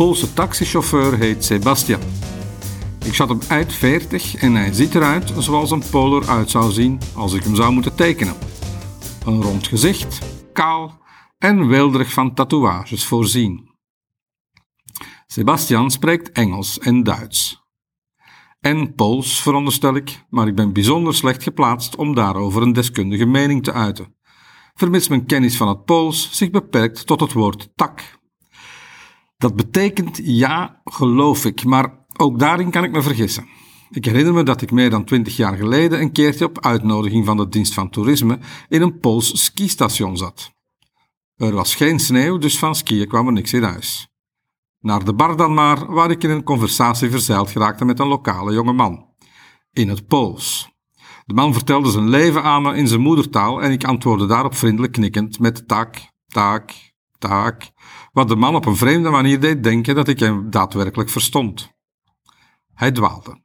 Poolse taxichauffeur heet Sebastian. Ik schat hem uit 40 en hij ziet eruit zoals een Pool eruit zou zien als ik hem zou moeten tekenen. Een rond gezicht, kaal en weelderig van tatoeages voorzien. Sebastian spreekt Engels en Duits. En Pools, veronderstel ik, maar ik ben bijzonder slecht geplaatst om daarover een deskundige mening te uiten, vermits mijn kennis van het Pools zich beperkt tot het woord tak. Dat betekent ja, geloof ik, maar ook daarin kan ik me vergissen. Ik herinner me dat ik meer dan twintig jaar geleden een keertje op uitnodiging van de dienst van toerisme in een Pools skistation zat. Er was geen sneeuw, dus van skiën kwam er niks in huis. Naar de bar dan maar, waar ik in een conversatie verzeild geraakte met een lokale jonge man. In het Pools. De man vertelde zijn leven aan me in zijn moedertaal en ik antwoordde daarop vriendelijk knikkend met tak, tak, tak, wat de man op een vreemde manier deed denken dat ik hem daadwerkelijk verstond. Hij dwaalde.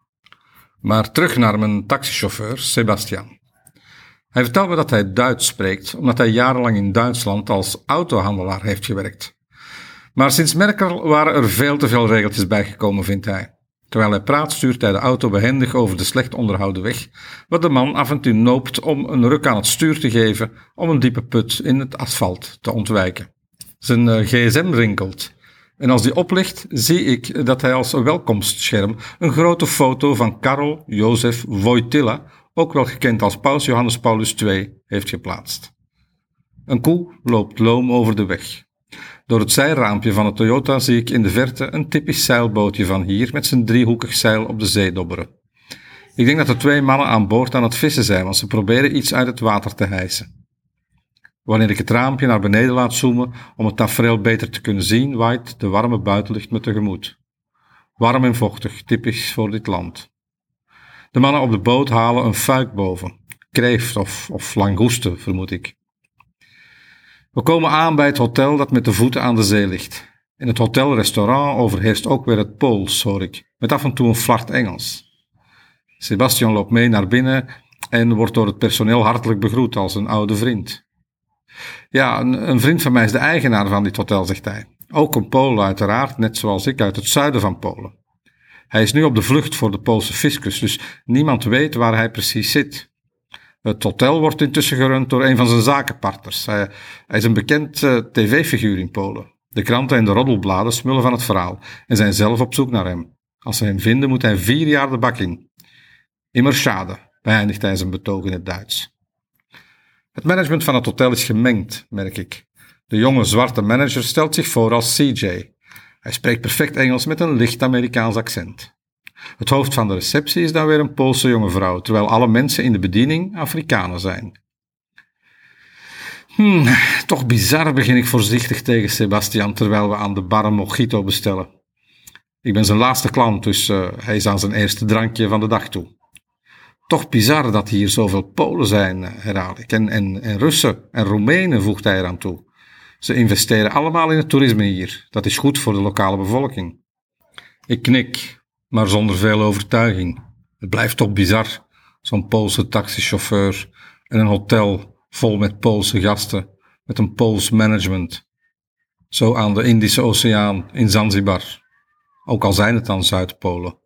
Maar terug naar mijn taxichauffeur, Sebastian. Hij vertelt me dat hij Duits spreekt, omdat hij jarenlang in Duitsland als autohandelaar heeft gewerkt. Maar sinds Merkel waren er veel te veel regeltjes bijgekomen, vindt hij. Terwijl hij praat, stuurt hij de auto behendig over de slecht onderhouden weg, wat de man af en toe noopt om een ruk aan het stuur te geven om een diepe put in het asfalt te ontwijken. Zijn eh, gsm rinkelt. En als die oplicht, zie ik dat hij als welkomstscherm een grote foto van Karel Jozef Wojtyla, ook wel gekend als Paus Johannes Paulus II, heeft geplaatst. Een koe loopt loom over de weg. Door het zijraampje van het Toyota zie ik in de verte een typisch zeilbootje van hier met zijn driehoekig zeil op de zee dobberen. Ik denk dat er twee mannen aan boord aan het vissen zijn, want ze proberen iets uit het water te hijsen. Wanneer ik het raampje naar beneden laat zoomen om het tafereel beter te kunnen zien, waait de warme buitenlucht me tegemoet. Warm en vochtig, typisch voor dit land. De mannen op de boot halen een fuik boven. Kreeft of, of langoeste, vermoed ik. We komen aan bij het hotel dat met de voeten aan de zee ligt. In het hotelrestaurant overheerst ook weer het Pools, hoor ik, met af en toe een flart Engels. Sebastian loopt mee naar binnen en wordt door het personeel hartelijk begroet als een oude vriend. Ja, een, vriend van mij is de eigenaar van dit hotel, zegt hij. Ook een Pool uiteraard, net zoals ik uit het zuiden van Polen. Hij is nu op de vlucht voor de Poolse fiscus, dus niemand weet waar hij precies zit. Het hotel wordt intussen gerund door een van zijn zakenpartners. Hij, is een bekend uh, tv-figuur in Polen. De kranten en de roddelbladen smullen van het verhaal en zijn zelf op zoek naar hem. Als ze hem vinden, moet hij vier jaar de bak in. Immer schade, beëindigt hij zijn betoog in het Duits. Het management van het hotel is gemengd, merk ik. De jonge zwarte manager stelt zich voor als CJ. Hij spreekt perfect Engels met een licht Amerikaans accent. Het hoofd van de receptie is dan weer een Poolse jonge vrouw, terwijl alle mensen in de bediening Afrikanen zijn. Hmm, toch bizar begin ik voorzichtig tegen Sebastian terwijl we aan de bar een mojito bestellen. Ik ben zijn laatste klant, dus uh, hij is aan zijn eerste drankje van de dag toe. Toch bizar dat hier zoveel Polen zijn, eh, herhaal ik. En, en, en Russen en Roemenen voegt hij eraan toe. Ze investeren allemaal in het toerisme hier. Dat is goed voor de lokale bevolking. Ik knik, maar zonder veel overtuiging. Het blijft toch bizar, zo'n Poolse taxichauffeur en een hotel vol met Poolse gasten, met een Pools management. Zo aan de Indische Oceaan in Zanzibar. Ook al zijn het dan Zuid-Polen.